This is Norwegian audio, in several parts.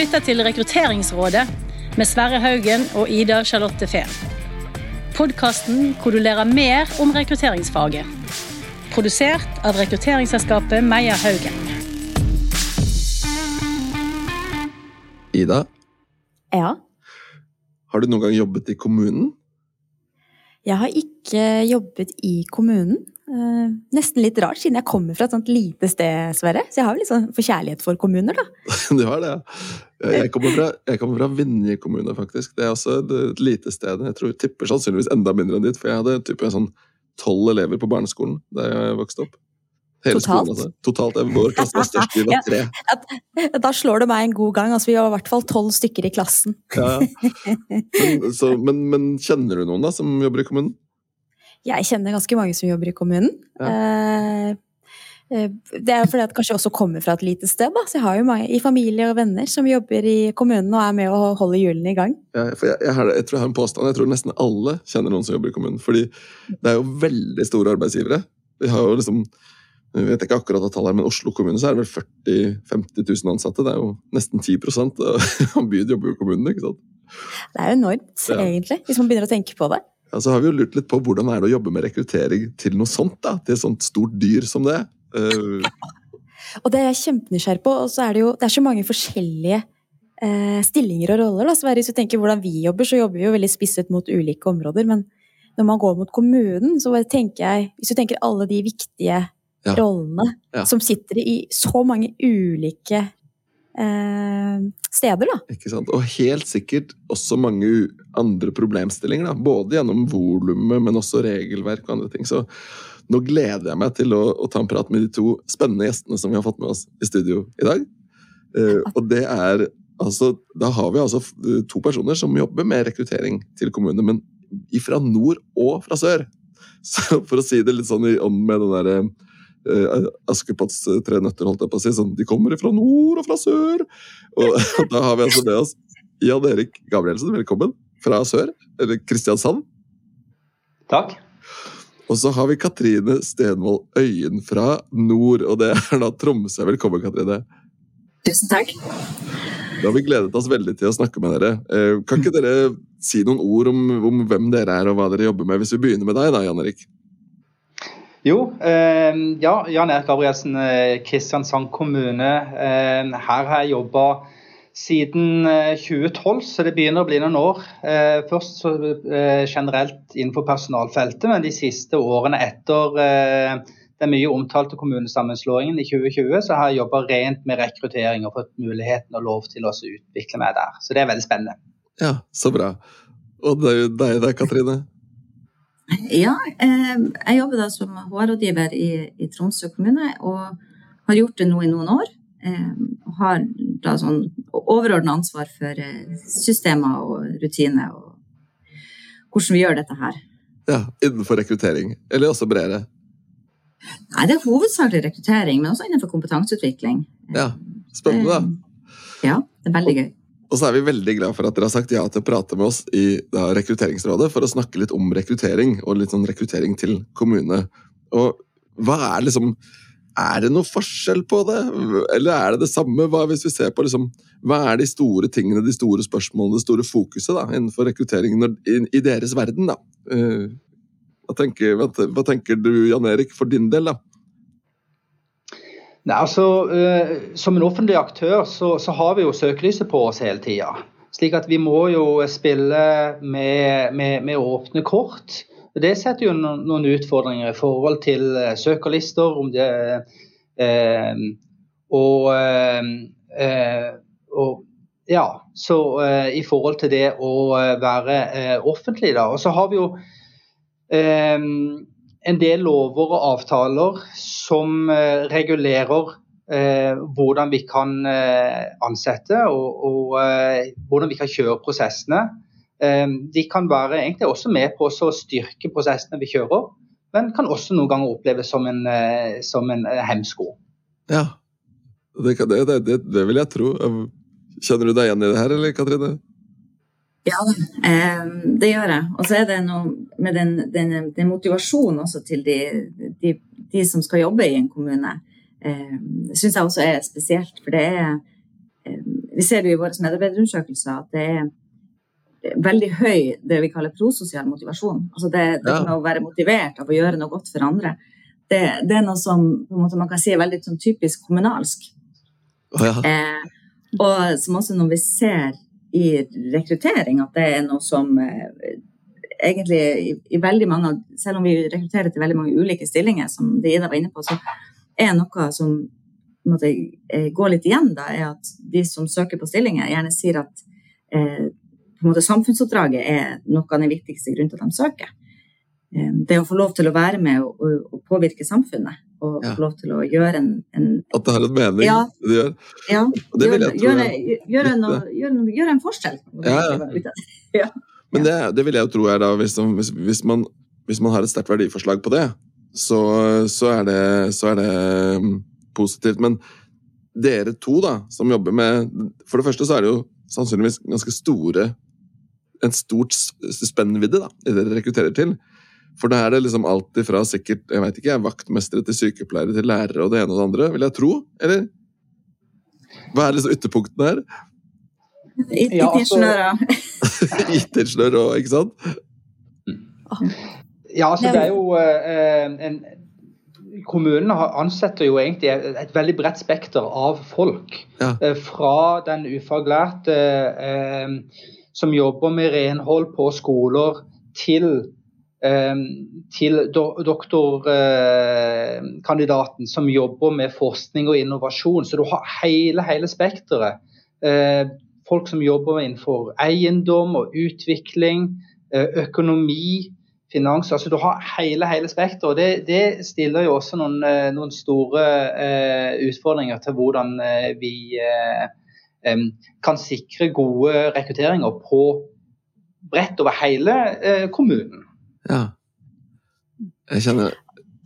lytter til Rekrutteringsrådet med Sverre Haugen og Ida Charlotte Fehn. Podkasten hvor du lærer mer om rekrutteringsfaget. Produsert av rekrutteringsselskapet Meyer Haugen. Ida, Ja. har du noen gang jobbet i kommunen? Jeg har ikke jobbet i kommunen. Eh, nesten litt rart, siden jeg kommer fra et sånt lite sted, Sverre. Så jeg har jo litt sånn forkjærlighet for kommuner, da. Du har det, ja. Jeg kommer fra, jeg kommer fra Vinje kommune, faktisk. Det er også et, lite sted. Jeg tror tipper sannsynligvis enda mindre enn ditt, for jeg hadde type sånn tolv elever på barneskolen da jeg vokste opp. Hele Totalt? Skolen, altså. Totalt. Vår klasse var størst, vi var tre. Da slår det meg en god gang. Altså, vi var i hvert fall tolv stykker i klassen. Ja. Men, så, men, men kjenner du noen da som jobber i kommunen? Jeg kjenner ganske mange som jobber i kommunen. Eh, eh, det er fordi at jeg kanskje også kommer fra et lite sted. Da. Så jeg har jo mange i familie og venner som jobber i kommunen og er med å holde hjulene i gang. Ja, jeg, jeg, har, jeg tror jeg har en påstand. Jeg tror nesten alle kjenner noen som jobber i kommunen. Fordi det er jo veldig store arbeidsgivere. Vi har jo liksom jeg vet ikke akkurat av tallet, men Oslo kommune så er det vel 40 50 000 ansatte. Det er jo nesten 10 av byen jobber jo i kommunen. ikke sant? Det er jo enormt, Ja. egentlig, hvis man begynner å tenke på det. Ja, så har vi jo lurt litt på hvordan er det å jobbe med rekruttering til noe sånt. da, Til et sånt stort dyr som det. Uh... Og det er jeg kjempenysgjerrig på. Og så er det jo det er så mange forskjellige eh, stillinger og roller. Da. Så hvis du tenker hvordan vi jobber, så jobber vi jo veldig spisset mot ulike områder. Men når man går mot kommunen, så bare tenker jeg Hvis du tenker alle de viktige Ja. rollene Ja. som sitter i så mange ulike steder, da. ikke sant? Og helt sikkert også mange andre problemstillinger. da, Både gjennom volumet, men også regelverk og andre ting. Så nå gleder jeg meg til å, å ta en prat med de to spennende gjestene som vi har fått med oss i studio i dag. Eh, og det er altså Da har vi altså to personer som jobber med rekruttering til kommunene, men fra nord og fra sør. Så for å si det litt sånn i ånd med den derre uh, Askepotts eh, tre nøtter, holdt jeg på å si. Sånn, de kommer fra nord og fra sør! Og da har vi altså med oss Jan Erik Gabrielsen, velkommen, fra sør, eller Kristiansand. Takk. Og så har vi Katrine Stenvold Øyen fra nord, og det er da Tromsø. Velkommen, Katrine. Tusen takk. Da har vi gledet oss veldig til å snakke med dere. Eh, Kan ikke dere si noen ord om, om hvem dere er og hva dere jobber med, hvis vi begynner med deg da, Jan Erik? Jo, eh, ja, Jan Erik Gabrielsen, eh, Kristiansand kommune. Eh, her har jeg jobba siden eh, 2012, så det begynner å bli noen år. Eh, først så, eh, generelt innenfor personalfeltet, men de siste årene etter eh, den mye omtalte kommunesammenslåingen i 2020, så har jeg jobba rent med rekruttering og fått muligheten og lov til å utvikle meg der. Så det er veldig spennende. Ja, så bra. Og det er jo deg der, Katrine. Ja, eh, jeg jobber da som HR-rådgiver i, i Tromsø kommune, og har gjort det nå i noen år. Eh, og har da sånn overordna ansvar for eh, systemer og rutiner og hvordan vi gjør dette her. Ja, Innenfor rekruttering. Eller også bredere. Nei, det er hovedsakelig rekruttering, men også innenfor kompetanseutvikling. Ja, Spennende, da. Ja, det er veldig gøy. Og så er vi veldig glad for at dere har sagt ja til å prate med oss i da, Rekrutteringsrådet for å snakke litt om rekruttering, og litt sånn rekruttering til kommune. Og hva er liksom Er det noe forskjell på det, eller er det det samme? Hva, hvis vi ser på liksom, hva er de store tingene, de store spørsmålene, det store fokuset da, innenfor rekruttering når, i, i deres verden? da? Uh, hva, tenker, hva, hva tenker du, Jan Erik, for din del? da? Nei, altså, eh, Som en offentlig aktør så, så har vi jo søkelyset på oss hele tida. Slik at vi må jo spille med, med, med åpne kort. Det setter jo noen, noen utfordringer i forhold til eh, søkerlister. om det eh, og, eh, eh, og ja, så eh, i forhold til det å være offentlig, da. Og så har vi jo en del lover og avtaler som eh, regulerer eh, hvordan vi kan eh, ansette og, og eh, hvordan vi kan kjøre prosessene. Eh, de kan være egentlig også med på å styrke prosessene vi kjører, men kan også noen ganger oppleves som en, eh, som en hemsko. Ja, det, det, det, det vil jeg tro. Kjenner du deg igjen i det her, eller Katrine? Ja, eh, det gjør jeg. Og så er det noe med den, den, den motivasjonen også til de, de, de som skal jobbe i en kommune. Eh, det syns jeg også er spesielt, for det er eh, vi ser jo i våre medarbeiderundersøkelser at det er veldig høy det vi kaller prososial motivasjon. Altså det, det ja. å være motivert av å gjøre noe godt for andre. Det, det er noe som man kan si er veldig sånn, typisk kommunalsk. Oh, ja. eh, og som også når vi ser i rekruttering at det er noe som eh, egentlig i, i, veldig mange Selv om vi rekrutterer til veldig mange ulike stillinger, som Ida var inne på, så er noe som måte, eh, går litt igjen, da, er at de som søker på stillinger, gjerne sier at eh, på en måte, samfunnsoppdraget er noe av den viktigste grunnen til at de søker. Eh, det å få lov til å være med og, og påvirke samfunnet. Og ja. få lov til å gjøre en, en At det har en mening, ja. det gjør? Ja. Det gjøre, jeg, gjør, noe, gjøre, gjør, en forskjell. Ja, Men det, det, vil jeg jo tro er da, hvis, hvis, hvis, man, hvis man, har et sterkt verdiforslag på det, så, så, er det, så er det um, positivt. Men dere to, da, som jobber med For det første så er det jo sannsynligvis ganske store en stort spennvidde da, i det dere rekrutterer til. For da er det liksom alt ifra sikkert jeg vet ikke, vaktmestere til sykepleiere til lærere og det ene og det andre, vil jeg tro? Eller? Hva er liksom ytterpunktene her? IT-ingeniører. IT-ingeniører òg, ikke sant? Ja, altså det er jo eh, en Kommunene ansetter jo egentlig et veldig bredt spekter av folk. Ja. Uh, fra den ufaglærte eh, som jobber med renhold på skoler, til, eh, til doktorkandidaten som jobber med forskning og innovasjon. Så du har hele, hele spekteret. Eh, folk som jobber innenfor eiendom og utvikling, eh, økonomi, finans. altså Du har hele, hele spekteret. Det, det stiller jo også noen, noen store utfordringer til hvordan vi kan sikre gode rekrutteringer på bredt over hele eh, kommunen. Ja. Jeg kjenner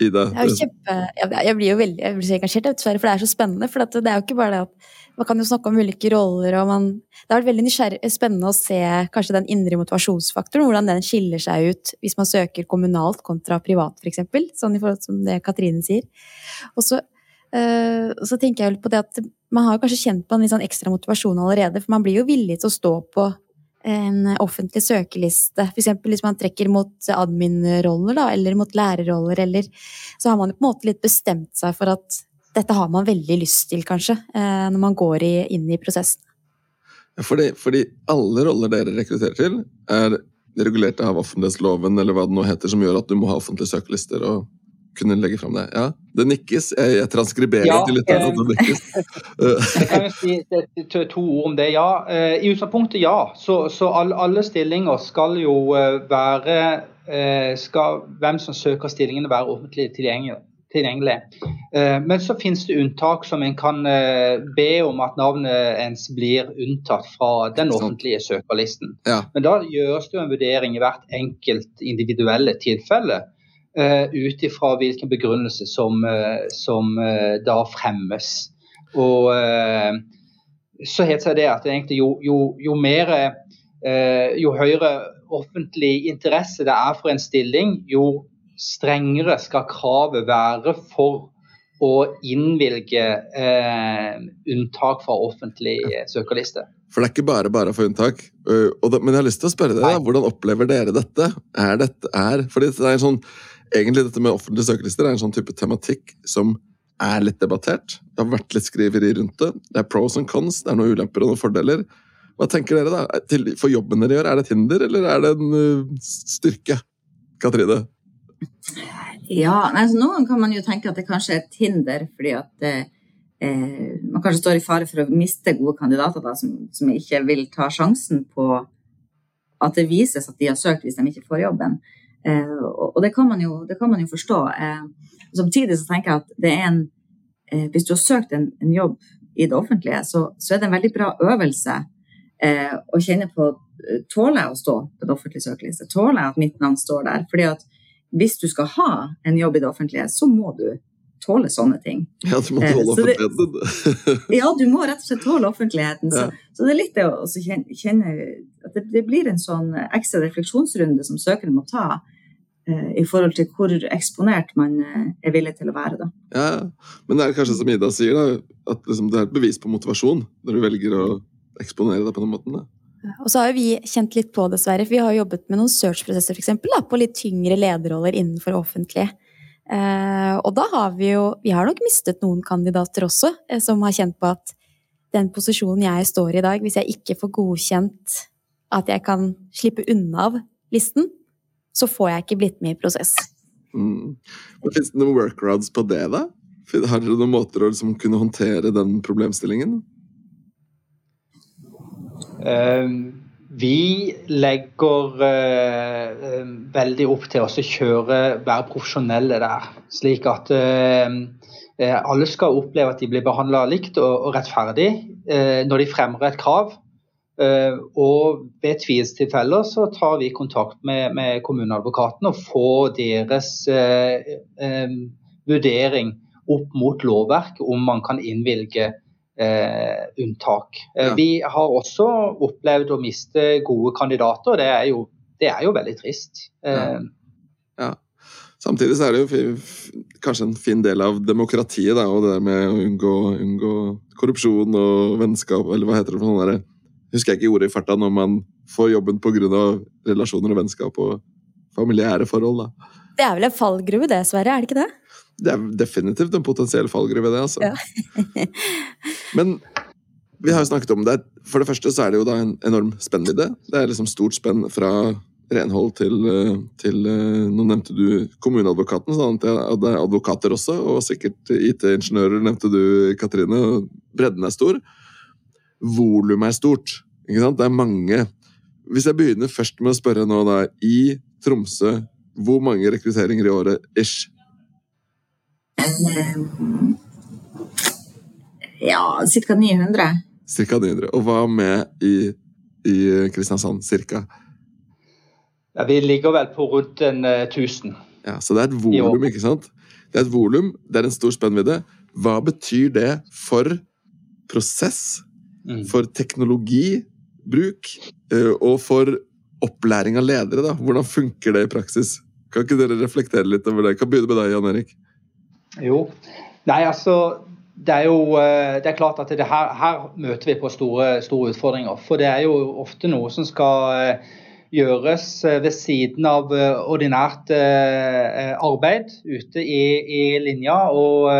Ida jeg, kjempe, jeg, blir jo veldig jeg blir så engasjert, dessverre, for det er så spennende. For det er jo ikke bare det at man kan jo snakke om ulike roller, og man Det har vært veldig spennende å se kanskje den indre motivasjonsfaktoren, hvordan den skiller seg ut hvis man søker kommunalt kontra privat, f.eks. Sånn i forhold til det Katrine sier. Og så øh, så tenker jeg på det at Man har kanskje kjent på en litt sånn ekstra motivasjon allerede, for man blir jo villig til å stå på en offentlig søkeliste. F.eks. hvis man trekker mot admin-roller, eller mot lærerroller, eller Så har man på en måte litt bestemt seg for at dette har man veldig lyst til, kanskje, uh, når man går i, inn i prosessen. Fordi, fordi alle roller dere rekrutterer til, er regulert av offentlighetsloven, eller hva det nå heter, som gjør at du må ha offentlige søkelister og kunne legge fram det. Ja, det nikkes. Jeg, jeg transkriberer ja, til lytterne at det nikkes. jeg kan jo si to, to ord om det. Ja, eh, i utgangspunktet ja. Så, så alle, alle, stillinger skal jo eh, være eh, skal Hvem som søker stillingene, være offentlig tilgjengelig. tilgjengelig. Men så finnes det unntak som en kan be om at navnet ens blir unntatt fra den offentlige søkerlisten. Ja. Men da gjøres det en vurdering i hvert enkelt individuelle tilfelle ut ifra hvilken begrunnelse som, uh, som uh, da fremmes. Og så heter det at egentlig jo, jo, jo, mer jo høyere offentlig interesse det er for en stilling, jo strengere skal kravet være for å innvilge eh, unntak fra offentlig søkerliste. For det er ikke bare bare få unntak. Da, men jeg har lyst til å spørre dere, da, hvordan opplever dere dette? Er dette er, fordi det er en sånn egentlig dette med offentlige søkelister er en sånn type tematikk som er litt debattert. Det har vært litt skriveri rundt det. Det er pros and cons, det er noen ulemper og noen fordeler. Hva tenker dere da? For jobben dere gjør, er det et hinder, eller er det en uh, styrke? Katrine? Ja, altså Noen kan man jo tenke at det kanskje er et hinder, fordi at eh, eh, man kanskje står i fare for å miste gode kandidater da, som, som, ikke vil ta sjansen på at det vises at de har søkt hvis de ikke får jobben. Eh, og det kan man jo, kan man jo forstå. Eh, samtidig så tenker jeg at det er en eh, Hvis du har søkt en, en jobb i det offentlige, så, så, er det en veldig bra øvelse å kjenne på Tåler jeg å stå på det offentlige søkeliste? Tåler jeg at mitt navn står der? Fordi at hvis du skal ha en jobb i det offentlige, så må du tåle sånne ting. Ja, du må tåle offentligheten. ja, du må rett og slett tåle offentligheten. Så, ja. så det er litt det å kjenne at det, det, blir en sånn ekstra refleksjonsrunde som søkeren må ta i forhold til hvor eksponert man eh, er villig til å være. Da. Ja, Men det er kanskje som Ida sier, da, at liksom det er et bevis på motivasjon når du velger å eksponere deg på den måten. da. Og så har vi kjent litt på, dessverre, for vi har jobbet med noen search-prosesser, for eksempel, da, på litt tyngre lederroller innenfor offentlig. Eh, og da har vi jo Vi har nok mistet noen kandidater også, eh, som har kjent på at den posisjonen jeg står i i dag, hvis jeg ikke får godkjent at jeg kan slippe unna av listen, så får jeg ikke blitt med i prosess. Mm. Fins det noen workarounds på det, da? Har dere noen måter å liksom kunne håndtere den problemstillingen? Uh, vi legger uh, veldig opp til å kjøre, være profesjonelle der. Slik at uh, alle skal oppleve at de blir behandla likt og, og rettferdig når de fremmer et krav. Og ved tvilstilfeller så tar vi kontakt med, med kommuneadvokaten og får deres vurdering opp mot lovverk om man kan innvilge eh, unntak. Eh, ja. Vi har også opplevd å miste gode kandidater, og det er jo, det er jo veldig trist. Ja. Eh, ja. Samtidig så er det jo kanskje en fin del av demokratiet, da, og det der med å unngå, unngå korrupsjon og vennskap, eller hva heter det for noe der, Husker jeg ikke ordet i farta når man får jobben pga. relasjoner og vennskap og familiære forhold, da. Det er vel en fallgruve det, Sverre? Er det ikke det? Det er definitivt en potensiell fallgruve, det. altså. Ja. Men vi har jo snakket om det. For det første så er det jo da en enorm spennvidde. Det er liksom stort spenn fra renhold til, til Nå nevnte du kommuneadvokaten, sånn at det er advokater også, og sikkert IT-ingeniører, nevnte du, Katrine. Bredden er stor. Volumet er stort. ikke sant? Det er mange. Hvis jeg begynner først med å spørre nå, da, i Tromsø, hvor mange rekrutteringer i året ish? Ja, ca. 900. Ca. 900. Og hva med i, i Kristiansand? Cirka? Ja, vi ligger vel på rundt en uh, 1000. Ja, Så det er et volum, ikke sant? Det er et volum, det er en stor spennvidde. Hva betyr det for prosess, mm. for teknologibruk uh, og for opplæring av ledere? da? Hvordan funker det i praksis? Kan ikke dere reflektere litt over det? Jeg kan begynne med deg, Jan Erik. Jo. Nei, altså det er jo eh, det er klart at her, her, møter vi på store, store, utfordringer. For det er jo ofte noe som skal eh, gjøres eh, ved siden av ordinært arbeid ute i, i linja. Og,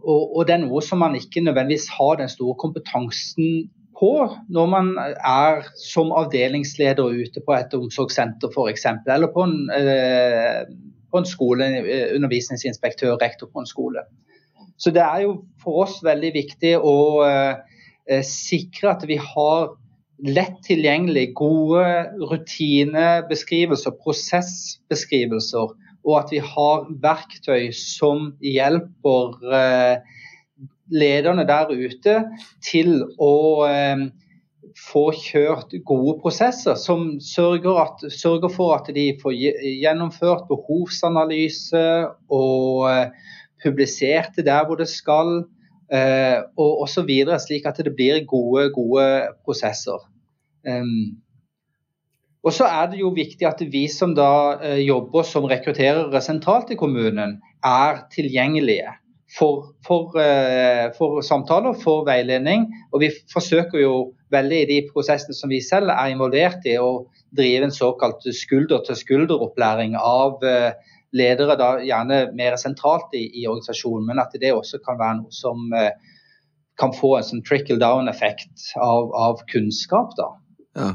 og, og, det er noe som man ikke nødvendigvis har den store kompetansen på når man er som avdelingsleder ute på et omsorgssenter f.eks. Eller på en, på en skole, undervisningsinspektør, rektor på en skole. Så det er jo for oss veldig viktig å eh, sikre at vi har lett tilgjengelig gode rutinebeskrivelser, prosessbeskrivelser, og at vi har verktøy som hjelper eh, lederne der ute til å eh, få kjørt gode prosesser som sørger, at, sørger, for at de får gjennomført behovsanalyse og publisert det der hvor det skal, eh, og osv. Slik at det blir gode, gode prosesser. Um, og så er det jo viktig at vi som da eh, jobber som rekrutterere sentralt i kommunen, er tilgjengelige for, for, eh, for, samtaler, for veiledning. Og vi forsøker jo veldig i de prosessene som vi selv er involvert i, å drive en såkalt skulder-til-skulder-opplæring av eh, ledere da gjerne mer sentralt i, i, organisasjonen, men at det også kan være noe som kan få en sånn trickle down-effekt av, av, kunnskap. da. Ja.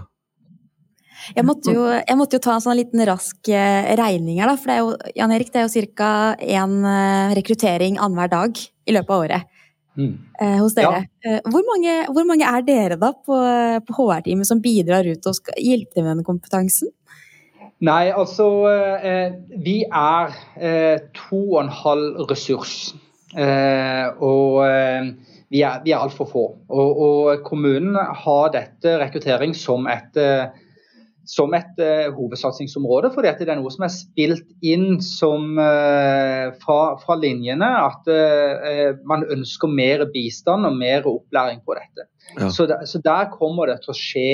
Jeg måtte, jo, jeg måtte, jo, ta en sånn liten rask eh, regning her, da. For det er jo, Jan Erik, det er jo ca. én eh, rekruttering annenhver dag i løpet av året. Mm. Eh, hos dere. Ja. Hvor, mange, hvor, mange, er dere da på, på HR-teamet som bidrar ut og skal hjelpe til med den kompetansen? Nei, altså Vi er to og en halv ressurs. Og vi er, vi er altfor få. Og, og, kommunen har dette rekruttering som et, som et uh, hovedsatsingsområde. fordi det er noe som er spilt inn som, uh, fra, fra, linjene. At uh, man ønsker mer bistand og mer opplæring på dette. Ja. Så, der, så, der kommer det til å skje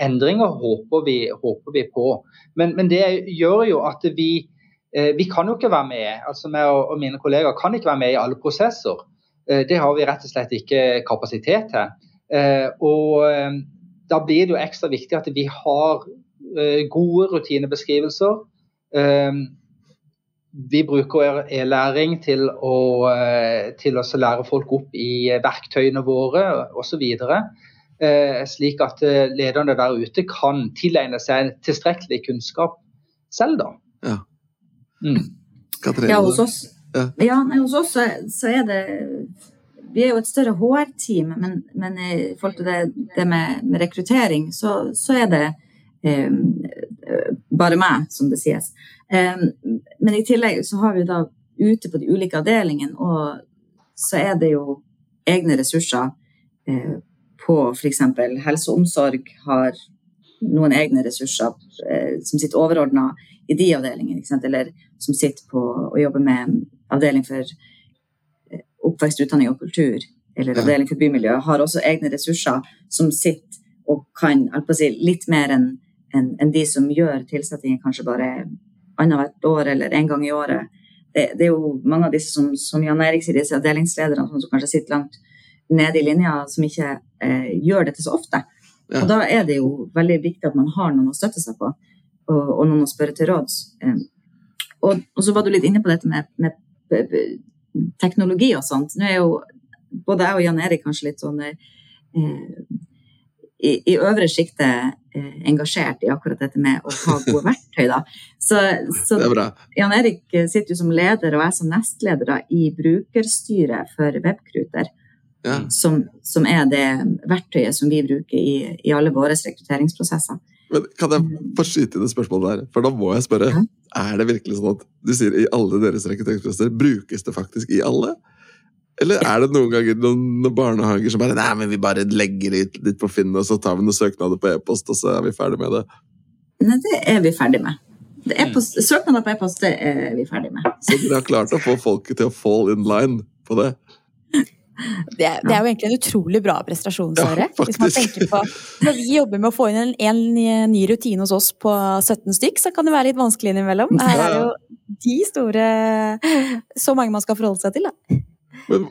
endringer, håper vi, håper vi på. Men, men, det gjør jo at vi, vi kan jo ikke være med. altså meg og, mine kollegaer kan ikke være med i alle prosesser. Det har vi rett og slett ikke kapasitet til. Og da blir det jo ekstra viktig at vi har gode rutinebeskrivelser. Vi bruker e-læring til å, til å lære folk opp i verktøyene våre osv. Slik at lederne der ute kan tilegne seg tilstrekkelig kunnskap selv, da. Ja. Mm. Ja, hos oss, Ja. ja, nei, hos oss så, så er det Vi er jo et større HR-team, men, men i forhold til det, det med, med rekruttering, så, så er det eh, bare meg, som det sies. Eh, men i tillegg så har vi da ute på de ulike avdelingene, og så er det jo egne ressurser eh, på f.eks. helse og omsorg har noen egne ressurser eh, som sitter overordna i de avdelingene, eller som sitter på og jobber med avdeling for oppvekst, utdanning og kultur, eller avdeling for bymiljø, har også egne ressurser som sitter og kan si, litt mer enn en, en de som gjør tilsettingen kanskje bare annethvert år eller en gang i året. Det, det er jo mange av disse som, som Jan Erik sier, disse avdelingslederne som kanskje sitter langt nede i linja, som ikke eh, gjør dette så ofte. Ja. Og da er det jo veldig viktig at man har noen å støtte seg på, og, og noen å spørre til råds. Eh, og, og så var du litt inne på dette med, med teknologi og sånt. Nå er jo både jeg og Jan Erik kanskje litt sånn eh, i, i øvre sjiktet eh, engasjert i akkurat dette med å ha gode verktøy. Da. Så, så. Jan Erik eh, sitter jo som leder, og jeg som nestleder da, i brukerstyret for Webkruter Ja. som, som er det verktøyet som vi bruker i, i alle våre rekrutteringsprosesser. Men kan jeg få skyte inn et spørsmål der? For da må jeg spørre. Ja. Er det virkelig sånn at du sier i alle deres rekrutteringsprosesser, brukes det faktisk i alle? Eller er det noen ganger noen barnehager som bare Nei, men vi bare legger det litt på Finn, og så tar vi noen søknader på e-post, og så er vi ferdig med det. Nei, det er vi ferdig med. Er søknader på e-post det er vi ferdig med. Så dere har klart å få folket til å fall in line på det? Det, er- det er jo egentlig en utrolig bra prestasjon, Ja, Hvis man tenker på Når vi jobber med å få inn en, en ny rutine hos oss på 17 stykk, så kan det være litt vanskelig innimellom. Her er det jo de store Så mange man skal forholde seg til, da. Men,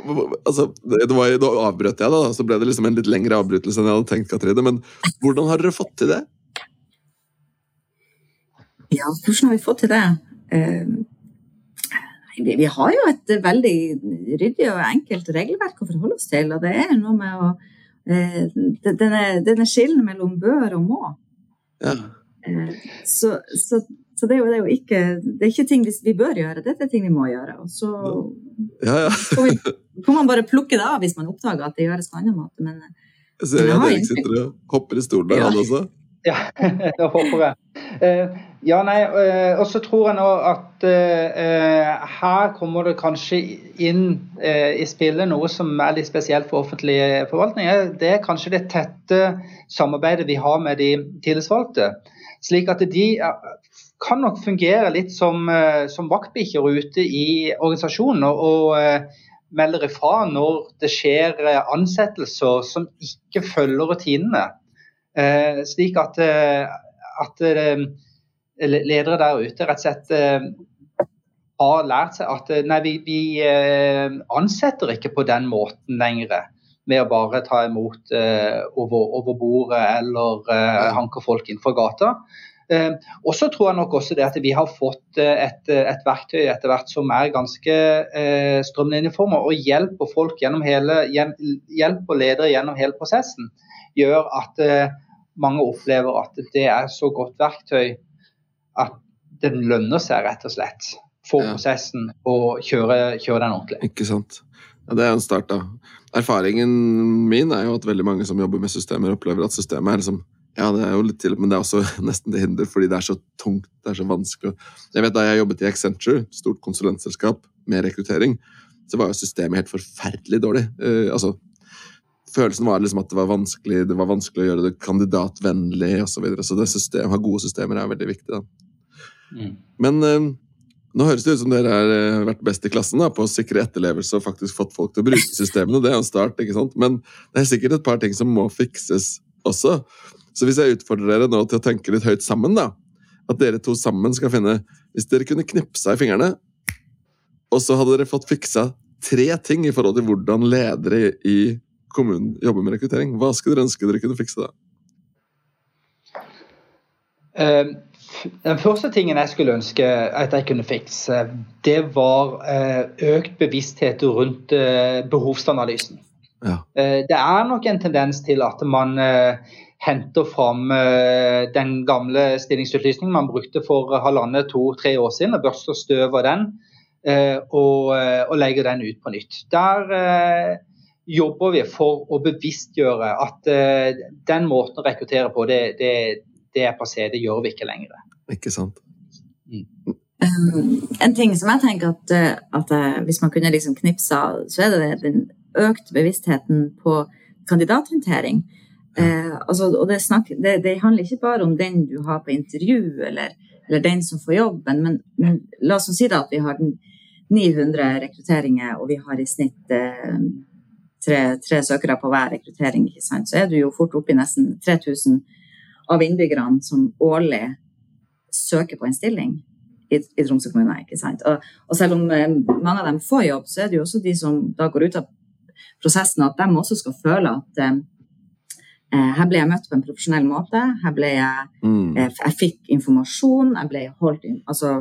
altså, det var, da avbrøt jeg, da. Så ble det liksom en litt lengre avbrytelse enn jeg hadde tenkt, Katrine. Men hvordan har dere fått til det? Ja, hvordan har vi fått til det? Uh, vi, vi har jo et veldig ryddig og enkelt regelverk å forholde oss til, og det er noe med å eh, denne, denne skillen mellom bør og må. Ja. Eh, så, så, så det, er jo, det er jo ikke Det er ikke ting vi, vi bør gjøre, det er ting vi må gjøre. Og så Ja, ja. kan man bare plukke det av hvis man oppdager at det gjøres på en annen måte. Men Jeg ser at har Erik sitter og hopper i stolen der, Ja. han også. Ja, det håper jeg. Ja, nei, eh, og så tror jeg nå at uh, her kommer det kanskje inn uh, i spillet noe som er litt spesielt for offentlige forvaltning. Eh, Det er kanskje det tette samarbeidet vi har med de tillitsvalgte. Slik at de kan nok fungere litt som, uh, som vaktbikkjer ute i organisasjonen. og, og melder ifra når det skjer ansettelser som ikke følger rutinene. Slik at, at ledere der ute rett og slett eh, har lært seg at eh, nei, vi, vi eh, ansetter ikke på den måten lenger. Med å bare ta imot eh, over, over bordet eller eh, hanke folk inn fra gata. Eh, og så tror jeg nok også det at vi har fått et, et verktøy etter hvert som er ganske eh, strømlinjeforma og hjelper folk gjennom hele, hjelper ledere gjennom hele prosessen. Gjør at mange opplever at det er så godt verktøy at det lønner seg rett og slett for Ja. prosessen å kjøre, kjøre den ordentlig. Ikke sant. Ja, det er en start, da. Erfaringen min er jo at veldig mange som jobber med systemer, opplever at systemet er liksom Ja, det er jo litt til, men det er også nesten til hinder fordi det er så tungt, det er så vanskelig. Jeg vet Da jeg jobbet i Accenture, stort konsulentselskap med rekruttering, så var jo systemet helt forferdelig dårlig. Uh, altså, Følelsen var liksom at det var vanskelig det var vanskelig å gjøre det kandidatvennlig osv. Så, videre. så det system, ha gode systemer er veldig viktig. da. Men eh, nå høres det ut som dere har eh, vært best i klassen da, på å sikre etterlevelse og faktisk fått folk til å bruke systemene. Det er en start, ikke sant? Men det er sikkert et par ting som må fikses også. Så hvis jeg utfordrer dere nå til å tenke litt høyt sammen, da At dere to sammen skal finne Hvis dere kunne knipsa i fingrene, og så hadde dere fått fiksa tre ting i forhold til hvordan ledere i kommunen jobber med rekruttering. Hva skulle dere ønske dere kunne fikse da? Uh, den første tingen jeg skulle ønske at jeg kunne fikse, det var uh, økt bevissthet rundt uh, behovsanalysen. Ja. det er nok en tendens til at man henter fram den gamle stillingsutlysningen man brukte for halvannet, to, tre år siden, og børster støv av den og, og legger den ut på nytt. Der jobber vi for å bevisstgjøre at den måten å rekruttere på, det, det, det er passé, det gjør vi ikke lenger. Ikke sant. Mm. Um, en ting som jeg tenker at, eh, at eh, hvis man kunne liksom knipsa, så er det den økte bevisstheten på kandidathåndtering. Uh, altså, og det, snakk, det, det, handler ikke bare om den du har på intervju, eller, eller den som får jobben, men, men la oss si da at vi har 900 rekrutteringer, og vi har i snitt eh, tre, tre, søkere på hver rekruttering, så er du jo fort oppe i nesten 3000 av innbyggerne som årlig søker på en stilling i, i Tromsø kommune. Og, og, selv om eh, mange av dem får jobb, så er det jo også de som da går ut av prosessen, at de også skal føle at eh, eh her ble jeg møtt på en profesjonell måte. Her ble jeg mm. eh, Jeg fikk informasjon. Jeg ble holdt inn Altså,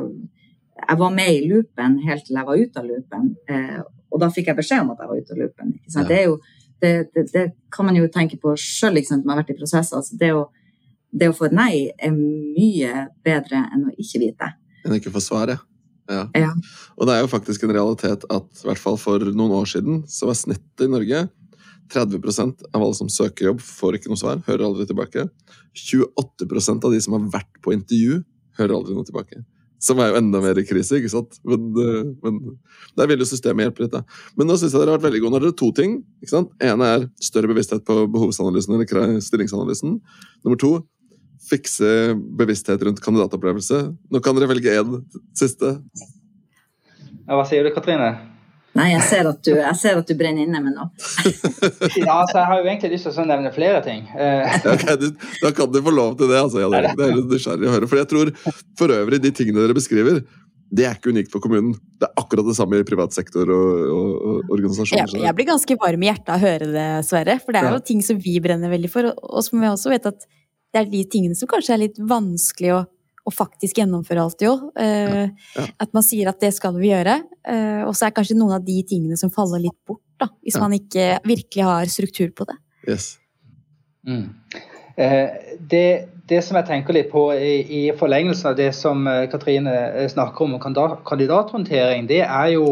jeg var med i loopen helt til jeg var ute av loopen. Eh, og da fikk jeg beskjed om at jeg var ute av loopen. Ja. Det, jo, det, det, det, kan man jo tenke på sjøl, liksom, som har vært i prosesser. altså det å det å få et nei er mye bedre enn å ikke vite. Enn ikke få svaret. Ja. ja. Og det er jo faktisk en realitet at i hvert fall for noen år siden så var snittet i Norge 30% av alle som søker jobb, får ikke noe svar, hører aldri tilbake. 28% av de som har vært på intervju, hører aldri noe tilbake. Som er jo enda mer i krise, ikke sant? Men, eh, men der vil jo systemet hjelpe litt. da. Men nå syns jeg dere har vært veldig gode. Nå har dere to ting. ikke sant? ene er større bevissthet på behovsanalysen eller stillingsanalysen. Nummer to fikse bevissthet rundt kandidatopplevelse. Nå kan dere velge én siste. Ja, hva sier du, Katrine? Nei, jeg ser at du, ser at du brenner inne med noe. ja, altså, Jeg har jo egentlig lyst til å nevne flere ting. okay, du, da kan du få lov til det. altså, jeg, det, er litt nysgjerrig å høre. For jeg tror for øvrig, de tingene dere beskriver, det er ikke unikt for kommunen. Det er akkurat det samme i privat sektor og, og, og organisasjoner. Jeg, jeg, blir ganske varm i hjertet av å høre det, Sverre. For det er jo ting som vi brenner veldig for. Og som vi også vet at det er de tingene som kanskje er litt vanskelig å, å faktisk gjennomføre alt, jo. Eh, ja. At man sier at det skal vi gjøre, Eh, og så er kanskje noen av de tingene som faller litt bort, da, hvis ja. man ikke virkelig har struktur på det. Yes. Mm. Eh, det, det, som jeg tenker litt på i, i forlengelsen av det som Katrine snakker om, kandidathåndtering, det er jo,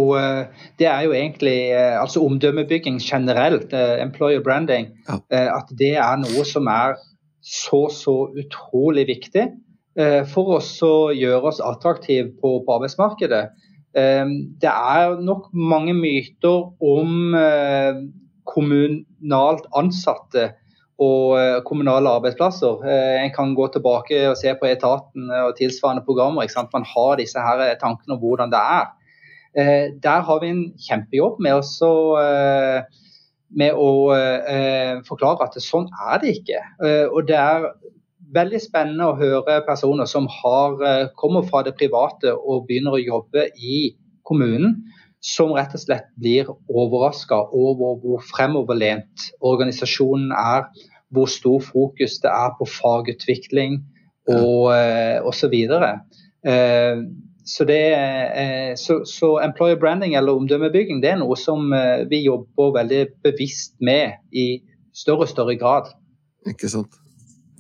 det er jo egentlig altså omdømmebygging generelt, employer branding. Ja. At det er noe som er så, så utrolig viktig eh, for oss å gjøre oss attraktive på, på, arbeidsmarkedet. Eh, det er nok mange myter om eh, kommunalt ansatte og kommunale arbeidsplasser. En kan gå tilbake og se på etaten og tilsvarende programmer. Man har disse her tankene om hvordan det er. Der har vi en kjempejobb med å med å eh, forklare at sånn er det ikke. Eh, og det er veldig spennende å høre personer som har, eh, kommer fra det private og begynner å jobbe i kommunen, som rett og slett blir overraska over hvor fremoverlent organisasjonen er, hvor stor fokus det er på fagutvikling og eh, osv. Eh, så, det, så, så, employer branding eller omdømmebygging det er noe som vi jobber veldig bevisst med i større og større grad. Ikke sant.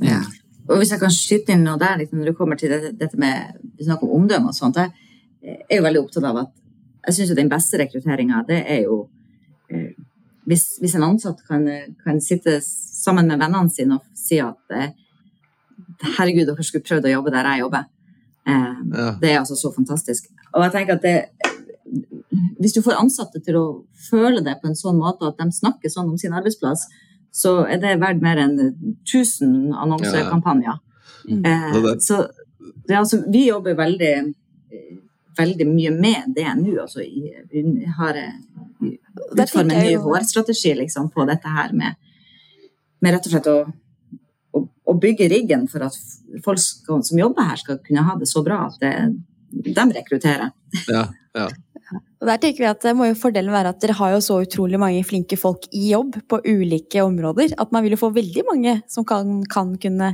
Ja. Og Hvis jeg kan skyte inn noe der, liksom, når det kommer til dette, dette med vi snakker om omdømme og sånt, jeg er jo veldig opptatt av at jeg syns den beste rekrutteringa, det er jo eh, hvis, hvis, en ansatt kan, kan, sitte sammen med vennene sine og si at eh, herregud, dere skulle prøvd å jobbe der jeg jobber. Eh, ja. Det er altså så fantastisk. Og jeg tenker at det, Hvis du får ansatte til å føle det på en sånn måte at de snakker sånn om sin arbeidsplass, så er det verdt mer enn 1000 annonsekampanjer. Ja. Eh, så det, altså, vi jobber veldig, veldig mye med det nå. Altså, vi har utformet en ny HR-strategi liksom, på dette her med, med rett og slett å å bygge riggen for at folk som jobber her, skal kunne ha det så bra at det, de rekrutterer. Ja, ja. Der tenker vi at det må jo Fordelen være at dere har jo så utrolig mange flinke folk i jobb på ulike områder. At man vil jo få veldig mange som kan, kan kunne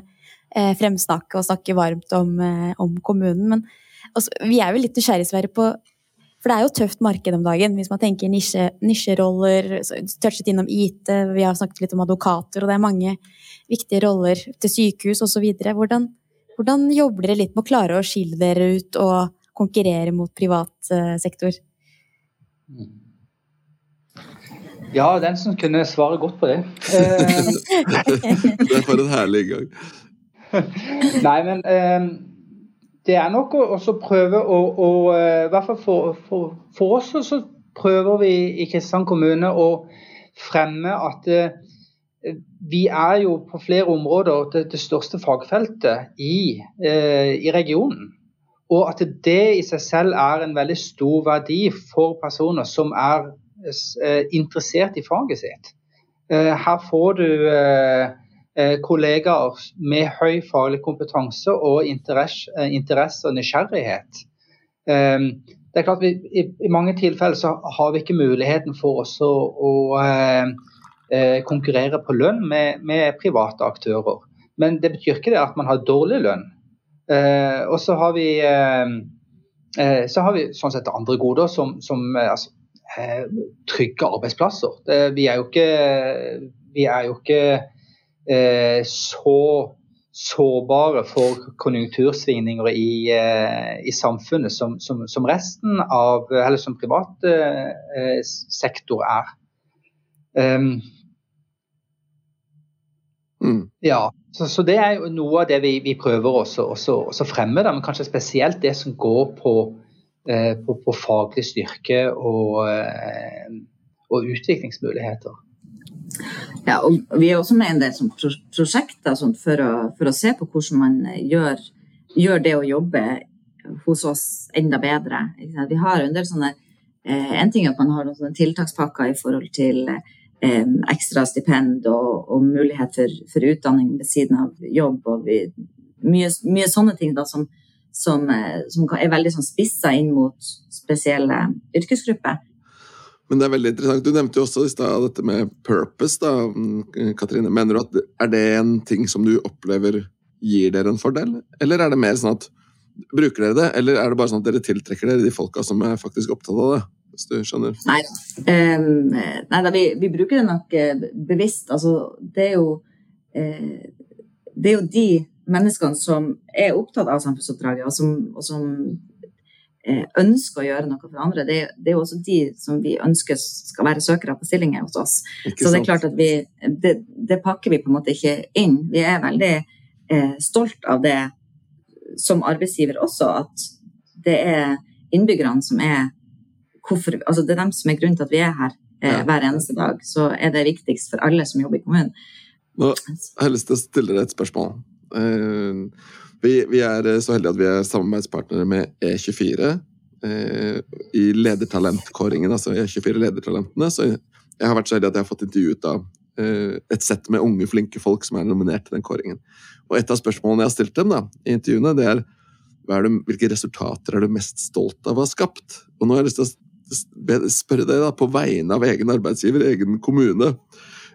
eh, fremsnakke og snakke varmt om, eh, om kommunen. Men også, vi er jo litt nysgjerrigsverre på For det er jo tøft marked om dagen hvis man tenker nisje, nisjeroller. Touchet innom IT, vi har snakket litt om advokater, og det er mange viktige roller til sykehus osv. Hvordan, hvordan jobber dere litt med å klare å skille dere ut og konkurrere mot privat eh, sektor? Ja, den som kunne svare godt på det. det er for en herlig inngang. Nei, men eh, det er nok å prøve å, å eh, I hvert fall for, for, for, oss så prøver vi i Kristiansand kommune å fremme at eh, vi er jo på flere områder det, det største fagfeltet i, eh, i regionen. Og at det i seg selv er en veldig stor verdi for personer som er eh, interessert i faget sitt. Eh, her får du eh, kollegaer med høy faglig kompetanse og interesse, og nysgjerrighet. Det er klart vi, i, mange tilfeller så har vi ikke muligheten for oss å, å konkurrere på lønn med, med private aktører. Men det betyr ikke det at man har dårlig lønn. Eh, og så har vi eh, eh, så har vi sånn sett andre goder som, som altså, trygge arbeidsplasser. Det, vi er jo ikke, er jo ikke eh, så sårbare for konjunktursvingninger i, eh, i samfunnet som, som, som, resten av, eller som privat eh, sektor er. Um, mm. Ja, så, så, det er jo noe av det vi, vi prøver også, også, også fremme, da, men kanskje spesielt det som går på, eh, på, på faglig styrke og, eh, og, utviklingsmuligheter. Ja, og Vi er også med i en del sånn prosjekter sånn, for, å, for, å, se på hvordan man gjør, gjør, det å jobbe hos oss enda bedre. Vi har en del sånne eh, En ting er at man har noen tiltakspakker i forhold til eh, ekstra stipend og, og mulighet for, for, utdanning ved siden av jobb. og vi, mye, mye, sånne ting da, som, som, eh, som er veldig sånn spissa inn mot spesielle yrkesgrupper. Men det er veldig interessant. Du nevnte jo også i dette med purpose. da, Katrine. Mener du at Er det en ting som du opplever gir dere en fordel, eller er det mer sånn at Bruker dere det, eller er det bare sånn at dere tiltrekker dere de folka som er faktisk opptatt av det? Hvis du skjønner? Nei, um, nei da, vi, vi, bruker det nok uh, bevisst. Altså, det er jo uh, Det er jo de menneskene som er opptatt av samfunnsoppdraget, og som, og som uh, ønsker å gjøre noe for andre. Det, det, er jo også de som vi ønsker skal være søkere på stillinger hos oss. Ikke Så det er klart at vi det, det, pakker vi på en måte ikke inn. Vi er veldig stolt av det som arbeidsgiver også, at det er innbyggerne som er hvorfor, altså det er dem som er grunnen til at vi er her eh, hver eneste dag. Så er det viktigst for alle som jobber i kommunen. Nå har jeg lyst til å stille deg et spørsmål. Uh, vi, vi, er så heldige at vi er samarbeidspartnere med E24 uh, i ledertalentkåringen, altså E24 Ledertalentene. Så jeg har vært så heldig at jeg har fått intervjuet av et sett med unge, flinke folk som er nominert til den kåringen. Og et av spørsmålene jeg har stilt dem da, i intervjuene, det er, er det, hvilke resultater er du mest stolt av å ha skapt? Og nå har jeg lyst til å spørre deg da, på vegne av egen arbeidsgiver, egen kommune.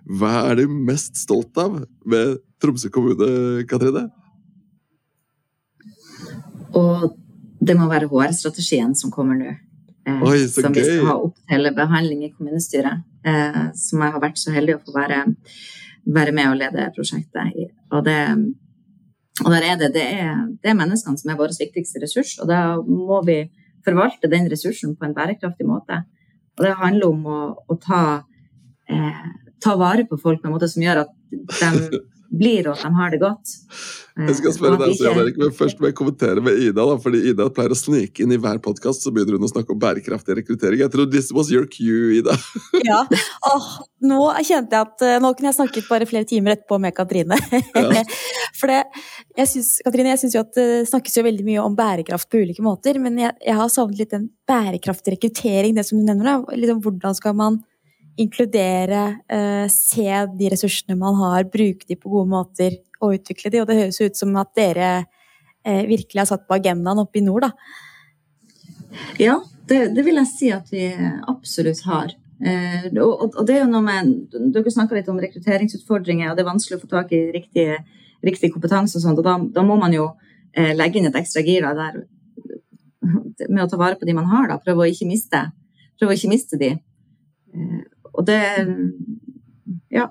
Hva er du mest stolt av ved Tromsø kommune, Katrine? Og det må være HR-strategien som kommer nå. Eh, Oi, som gøy. vi skal ha opp til behandling i kommunestyret. Eh, som jeg har vært så heldig å få være, være med og lede prosjektet i. Og, det, og der er det, det, er, det er menneskene som er vår viktigste ressurs, og da må vi forvalte den ressursen på en bærekraftig måte. Og det handler om å, å ta, eh, ta, vare på folk på en måte som gjør at de blir, det at de har det godt. Jeg skal spørre deg, Jan Erik, men først må jeg kommentere med Ida. Da, fordi Ida pleier å snike inn i hver podkast, så begynner hun å snakke om bærekraftig rekruttering. Jeg tror this was your cue, Ida. ja. oh, nå kjente jeg at eh, nå kunne jeg snakket bare flere timer etterpå med Katrine. Ja. For det, jeg synes, Katrine, jeg syns jo at det snakkes jo veldig mye om bærekraft på ulike måter, men jeg, jeg har savnet litt den bærekraftig rekruttering, det som du nevner. da, liksom, Hvordan skal man inkludere, eh, se de ressursene man har, bruke de på gode måter og utvikle de. Og det høres ut som at dere eh, virkelig har satt på agendaen oppe i nord, da. Ja, det, det, vil jeg si at vi absolutt har. Eh, og, og, det er jo noe med Dere snakka litt om rekrutteringsutfordringer, og det er vanskelig å få tak i riktig, riktig kompetanse og sånt. og da, da, må man jo legge inn et ekstra gir der med å ta vare på de man har. da, Prøve å ikke miste, prøve å ikke miste de. Eh, og det Ja.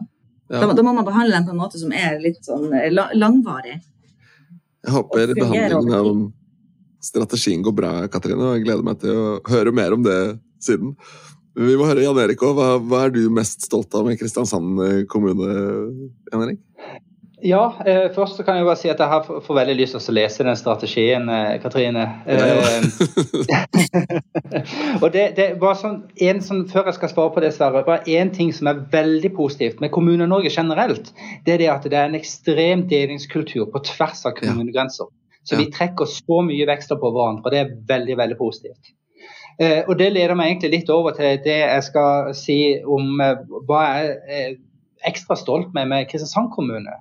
ja. Da, da, må man behandle dem på en måte som er litt sånn eh, langvarig. Jeg håper behandlingen av strategien går bra, Katrine, og jeg gleder meg til å høre mer om det siden. Vi må høre Jan Erik òg. Hva, hva, er du mest stolt av med Kristiansand kommune? Jan Erik? Ja, eh, først kan jeg bare si at jeg har får veldig lyst til å lese den strategien, eh, Katrine. Eh, og det, det var sånn, en sånn, Før jeg skal svare på det, Sverre, bare én ting som er veldig positivt med Kommune-Norge generelt. Det er det at det er en ekstrem delingskultur på tvers av kommunegrenser. Så vi trekker så mye vekster på hverandre, og det er veldig, veldig positivt. Eh, og Det leder meg egentlig litt over til det jeg skal si om eh, hva jeg er ekstra stolt med med Kristiansand kommune.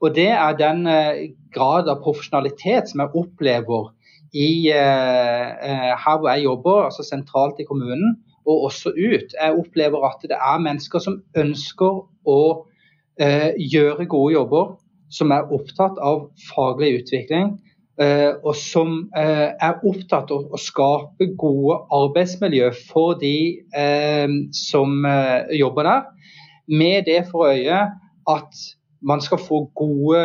Og det er den eh, grad av profesjonalitet som jeg opplever i, eh, her hvor jeg jobber, altså sentralt i kommunen, og også ut. Jeg opplever at det er mennesker som ønsker å eh, gjøre gode jobber, som er opptatt av faglig utvikling, og som er opptatt av å skape gode arbeidsmiljø for de som jobber der, med det for øye at man skal få gode,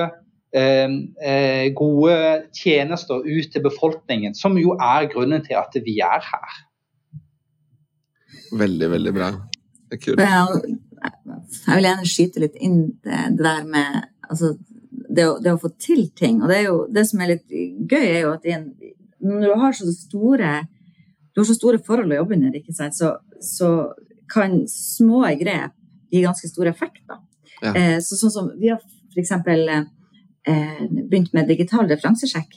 eh, eh, gode tjenester ut til befolkningen, som jo er grunnen til at vi er her. Veldig, veldig bra. Det er kult. Jeg vil gjerne skyte litt inn det, det der med altså, det, å, det, å, få til ting. Og det, er jo, det som er litt gøy, er jo at en, når du har så store du har så store forhold å jobbe under, så, så, kan små grep gi ganske stor effekt. Da. Ja. Eh, så, sånn som vi har f.eks. Eh, begynt med digital referansesjekk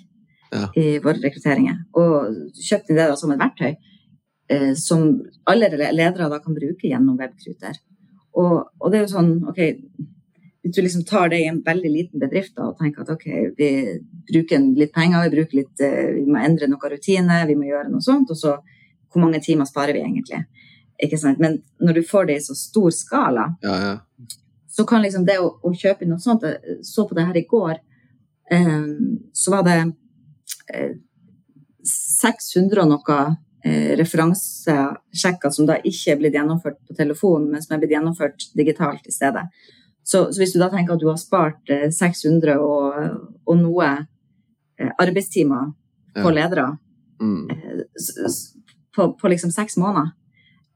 ja. i våre rekrutteringer. Og kjøpt det da som et verktøy eh, som alle ledere da kan bruke gjennom webkruter. Og, og, det er jo sånn OK, hvis du liksom tar det i en veldig liten bedrift da, og tenker at OK, vi bruker litt penger, vi, bruker litt, eh, vi må endre noen rutiner, vi må gjøre noe sånt, og så hvor mange timer sparer vi egentlig? Ikke sant? Men når du får det i så stor skala, ja, ja så kan liksom det å, å kjøpe noe sånt Jeg så på det her i går. Eh, så var det eh, 600 og noe eh, referansesjekker som da ikke er blitt gjennomført på telefon, men som er blitt gjennomført digitalt i stedet. Så, så, hvis du da tenker at du har spart 600 eh, og, og noe eh, arbeidstimer på ja. ledere mm. Eh, på, på, liksom seks måneder,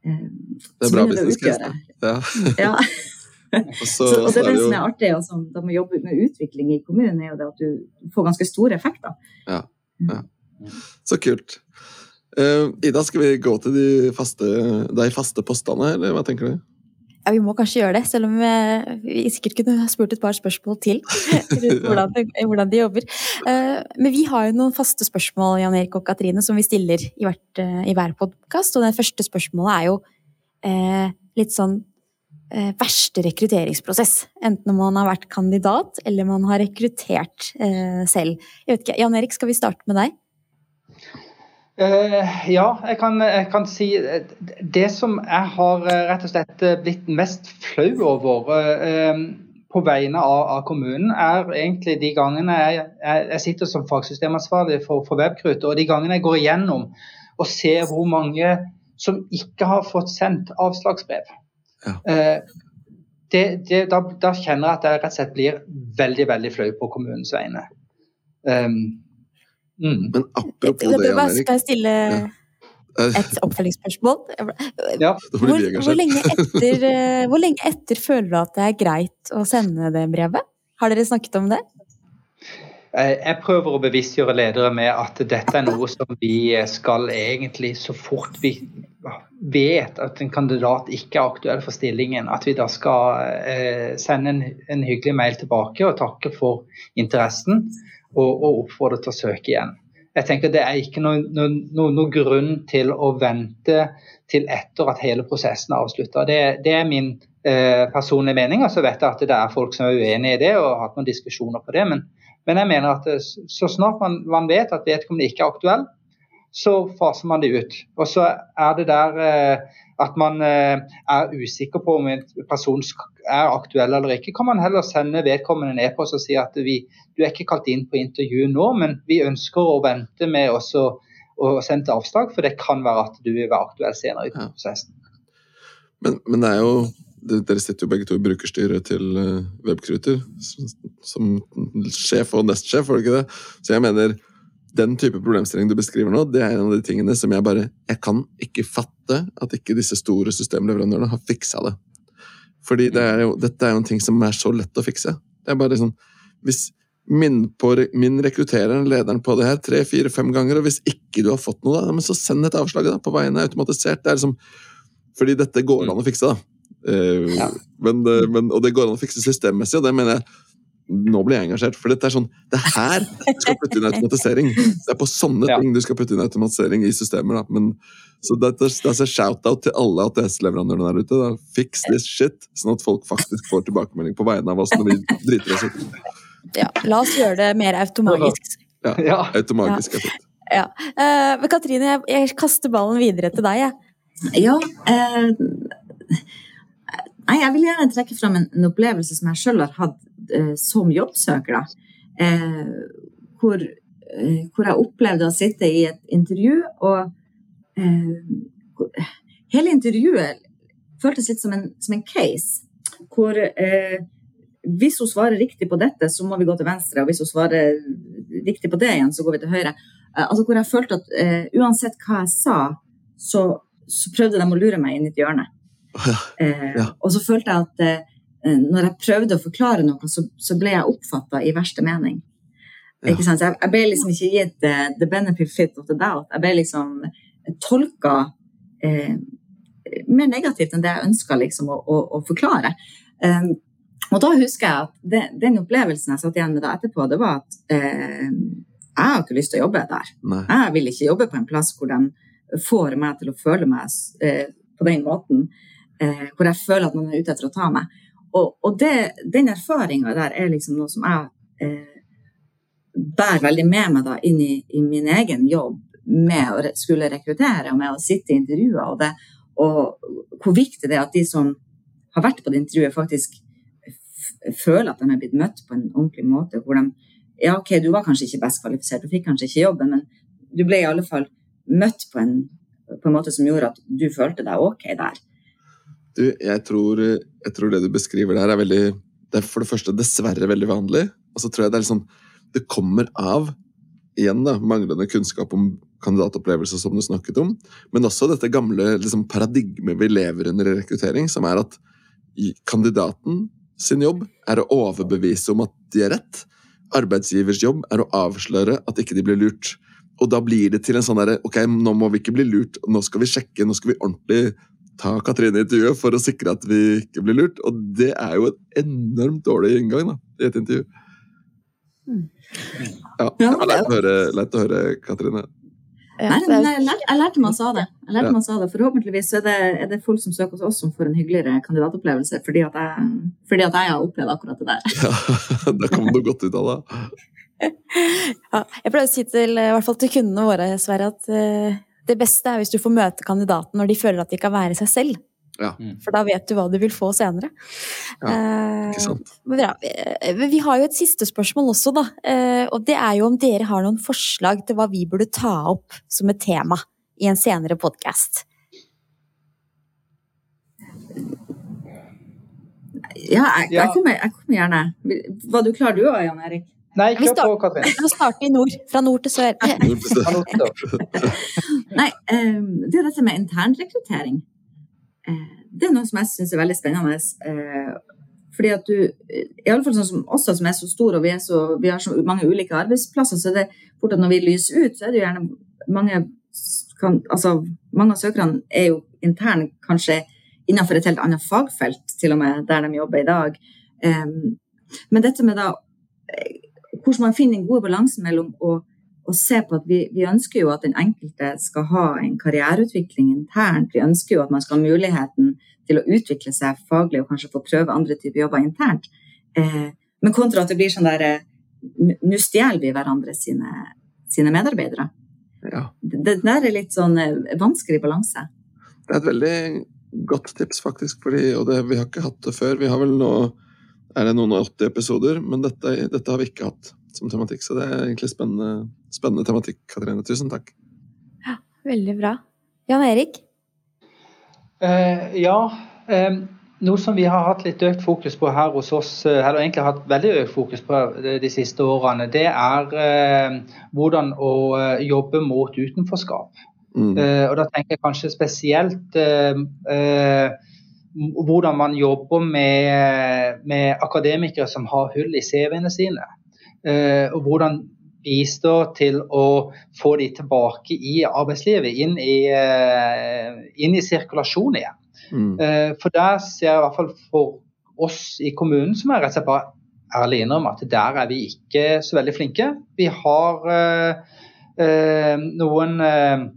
det er bra business case. Ja. ja. så, så, og det er det som er artig altså, da må jobber med utvikling i kommunen, er jo det at du får ganske store effekter. Ja, ja. Så kult. Uh, Ida, skal vi gå til de faste, de faste postene, eller hva tenker du? Ja, Vi må kanskje gjøre det, selv om vi sikkert kunne spurt et par spørsmål til. hvordan, hvordan, de jobber. Uh, men vi har jo noen faste spørsmål Jan Erik og Katrine, som vi stiller i, hvert, uh, i hver podkast. Og det første spørsmålet er jo litt sånn eh, verste rekrutteringsprosess. Enten om man har vært kandidat, eller man har rekruttert eh, selv. Jeg ikke, Jan Erik, skal vi starte med deg? Uh, ja, jeg kan, jeg kan, si Det som jeg har eh, rett og slett eh, blitt mest flau over uh, på vegne av, av, kommunen, er egentlig de gangene jeg, jeg sitter som fagsystemansvarlig for, for Webkrut, og de gangene jeg går igjennom og ser hvor mange som ikke har fått sendt avslagsbrev. Ja. Eh, det, det, da, da, kjenner jeg at jeg rett og slett blir veldig veldig flau på kommunens vegne. Um, mm. Men apropos det, Jan Erik Skal jeg stille et oppfølgingsspørsmål? Ja. Hvor, hvor, lenge etter, eh, hvor lenge etter føler du at det er greit å sende det brevet? Har dere snakket om det? Jeg prøver å bevisstgjøre ledere med at dette er noe som vi skal egentlig så fort vi vet at en kandidat ikke er aktuell for stillingen, at vi da skal eh, sende en, hyggelig mail tilbake og takke for interessen og, oppfordre til å søke igjen. Jeg tenker Det er ikke noen no, no, no grunn til å vente til etter at hele prosessen er avslutta. Det, det, er min eh, personlige mening. og Så vet jeg at det er folk som er uenig i det og har hatt noen diskusjoner på det. Men, men jeg mener at eh, så snart man, man vet at vedkommende ikke er aktuell, så faser man det ut. Og så er det der eh, at man eh, er usikker på om en person er aktuell eller ikke, kan man heller sende vedkommende ned på oss og si at vi, du er ikke kalt inn på intervju nå, men vi ønsker å vente med å sende avslag, for det kan være at du vil være aktuell senere i prosessen. Men, men det er jo dere sitter jo begge to i brukerstyret til uh, Webkruter, som sjef og nestsjef, var det ikke det? Så jeg mener, den type problemstilling du beskriver nå, det er en av de tingene som jeg bare Jeg kan ikke fatte at ikke disse store systemleverandørene har fiksa det. Fordi det er jo, dette er jo en ting som er så lett å fikse. Det er bare sånn Hvis min, på, min rekrutterer lederen på det her tre, fire, fem ganger, og hvis ikke du har fått noe, da, så send et avslag da, på veien er automatisert. Det er liksom, fordi dette går an å fikse, da. Uh, ja. men, men, og det går an å fikse systemmessig, og det mener jeg nå blir jeg engasjert. For dette er sånn Det er her du skal putte inn automatisering. Det er på sånne ja. ting du skal putte inn automatisering i systemer. Da. Men, så det, det, er shout-out til alle ATS-leverandørene der ute. Da. Fix this shit, sånn at folk faktisk får tilbakemelding på vegne av oss når vi driter oss ut. Ja, la oss gjøre det mer automagisk. Ja, ja. automagisk er fint. Ja. Uh, Katrine, jeg, jeg, kaster ballen videre til deg. Jeg. Ja, uh, Nei, jeg vil gjerne trekke fram en, en opplevelse som jeg sjøl har hatt eh, som jobbsøker. Eh, hvor, eh, hvor, jeg opplevde å sitte i et intervju, og eh, hele intervjuet føltes litt som en, som en case. Hvor eh, hvis hun svarer riktig på dette, så må vi gå til venstre, og hvis hun svarer riktig på det igjen, så går vi til høyre. Eh, altså Hvor jeg følte at uansett hva jeg sa, så, så prøvde de å lure meg inn i et hjørne. Eh, ja. og så følte jeg at eh, når jeg prøvde å forklare noe, så, så ble jeg oppfatta i verste mening. Ja. Ikke sant? Så jeg, jeg, ble liksom ikke gitt uh, the benefit of the doubt. Jeg ble liksom tolka eh, mer negativt enn det jeg ønska liksom, å, å, å, forklare. Um, og da husker jeg at det, den opplevelsen jeg satt igjen med da etterpå, det var at eh, jeg har ikke lyst til å jobbe der. Nei. Jeg vil ikke jobbe på en plass hvor de får meg til å føle meg eh, på den måten eh, hvor jeg føler at noen er ute etter å ta meg. Og, og det, den erfaringa der er liksom noe som jeg eh, bærer veldig med meg da inn i, i, min egen jobb med å skulle rekruttere og med å sitte i intervjuer. Og, det, og hvor viktig det er at de som har vært på det intervjuet, faktisk føler at de er blitt møtt på en ordentlig måte. Hvor de Ja, OK, du var kanskje ikke best kvalifisert, du fikk kanskje ikke jobben, men du ble i alle fall møtt på en, på en måte som gjorde at du følte deg OK der. Du, jeg tror, jeg tror, det du beskriver der, er veldig Det er for det første dessverre veldig vanlig. Og så tror jeg det er liksom Det kommer av igjen da, manglende kunnskap om kandidatopplevelser, som du snakket om, men også dette gamle liksom, paradigmet vi lever under i rekruttering, som er at kandidaten sin jobb er å overbevise om at de er rett. Arbeidsgivers jobb er å avsløre at ikke de blir lurt. Og da blir det til en sånn derre Ok, nå må vi ikke bli lurt, nå skal vi sjekke, nå skal vi ordentlig ta Katrine i intervjuet for å sikre at vi ikke blir lurt. Og det er jo en enormt dårlig inngang da, i et intervju. Ja, det var leit å høre, leit å høre Katrine. Ja, Nei, jeg, lærte, jeg lærte sa det. Jeg lærte masse sa det. Forhåpentligvis er det, er det, folk som søker hos oss som får en hyggeligere kandidatopplevelse fordi at jeg, fordi at jeg har opplevd akkurat det der. Ja, Da kom noe godt ut av det. Ja, jeg pleier å si til, i hvert fall til kundene våre, Sverre, at uh, det beste er hvis du får møte kandidaten når de føler at de kan være seg selv. Ja. Mm. For da vet du hva du vil få senere. Ja, ikke sant. Eh, vi har jo et siste spørsmål også, da. Eh, og det er jo om dere har noen forslag til hva vi burde ta opp som et tema i en senere podkast. Ja, jeg, jeg, kommer, jeg, kommer, gjerne. Var du klar du òg, Jan Erik? Nei, kjør på, Katrin. Vi må starte i nord. Fra nord til sør. Nei, ehm, det er dette med internrekruttering. Eh, det er noe som jeg syns er veldig spennende. Eh, fordi at du, iallfall sånn som oss som er så store og vi, så, vi, har så mange ulike arbeidsplasser, så er det fort at når vi lyser ut, så er det jo gjerne mange kan, altså, Mange av søkerne er jo interne kanskje innenfor et helt annet fagfelt, til og med, der de jobber i dag. Um, men dette med da hvordan man finner en god balanse mellom å, å se på at vi, vi, ønsker jo at den enkelte skal ha en karriereutvikling internt. Vi ønsker jo at man skal ha muligheten til å utvikle seg faglig og kanskje få prøve andre typer jobber internt. Eh, men kontra at det blir sånn der eh, Nå stjeler vi hverandre sine, sine medarbeidere. Ja. Det der er litt sånn eh, vanskelig balanse. Det er et veldig godt tips, faktisk. Fordi, og det, vi har ikke hatt det før. Vi har vel nå er det noen og 80 episoder, men dette, dette har vi ikke hatt som tematikk. Så det er egentlig spennende, spennende tematikk, Katrine. Tusen takk. Ja, Veldig bra. Jan Erik? Eh, ja. Eh, noe som vi har hatt litt økt fokus på her hos oss, eh, eller egentlig hatt veldig økt fokus på de, de siste årene, det er eh, hvordan å eh, jobbe mot utenforskap. Mm. Eh, og da tenker jeg kanskje spesielt hvordan man jobber med, med, akademikere som har hull i CV-ene sine. og hvordan bistå til å få de tilbake i arbeidslivet, inn i, inn i sirkulasjon igjen. Mm. Eh, for der ser jeg i hvert fall for oss i kommunen, som er rett og slett bare ærlig innrømme at der er vi ikke så veldig flinke. Vi har eh, eh, noen Eh,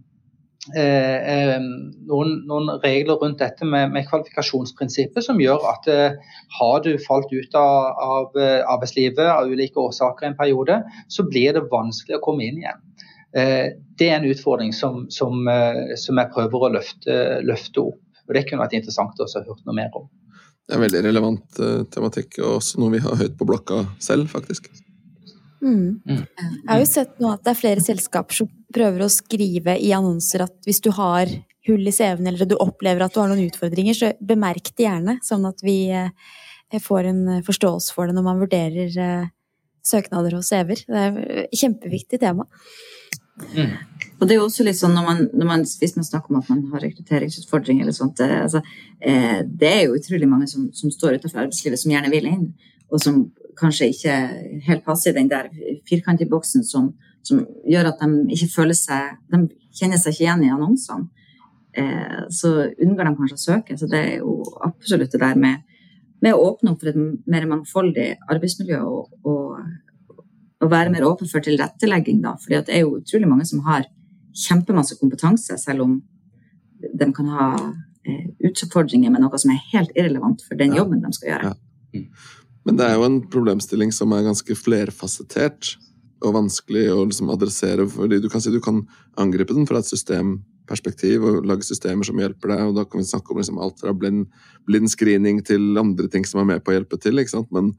noen, noen, regler rundt dette med, med kvalifikasjonsprinsippet som gjør at eh, har du falt ut av, av, arbeidslivet av ulike årsaker en periode, så blir det vanskelig å komme inn igjen. Eh, det er en utfordring som, som, som jeg prøver å løfte, løfte opp. Og Det kunne vært interessant å ha hørt noe mer om. Det er en veldig relevant uh, tematikk, og også noe vi har høyt på blokka selv, faktisk. Mm. Mm. Jeg har jo sett nå at det er flere selskaper som prøver å skrive i annonser at hvis du har hull i CV-en eller du opplever at du har noen utfordringer, så bemerk det gjerne, sånn at vi uh, får en forståelse for det når man vurderer uh, søknader hos CV-er. Det er et kjempeviktig tema. Mm. Og det er jo også litt sånn når man, når man, Hvis man snakker om at man har rekrutteringsutfordringer, eller sånt, det, altså, eh, det er jo utrolig mange som, som står utenfor arbeidslivet, som gjerne vil inn, og som kanskje ikke helt passer i den der firkantige boksen som, som, gjør at de ikke føler seg De kjenner seg ikke igjen i annonsene. Eh, så unngår de kanskje å søke. Så det er jo absolutt det der med, med å åpne opp for et mer mangfoldig arbeidsmiljø og, og, og være mer åpen for tilrettelegging, da. fordi det er jo utrolig mange som har kjempemasse kompetanse, selv om de kan ha eh, utfordringer med noe som er helt irrelevant for den jobben de skal gjøre. Ja. Mm. Men det er jo en problemstilling som er ganske flerfasettert og vanskelig å liksom adressere. fordi Du kan si du kan angripe den fra et systemperspektiv og lage systemer som hjelper deg. og Da kan vi snakke om liksom alt fra blind, blind, screening til andre ting som er med på å hjelpe til. Men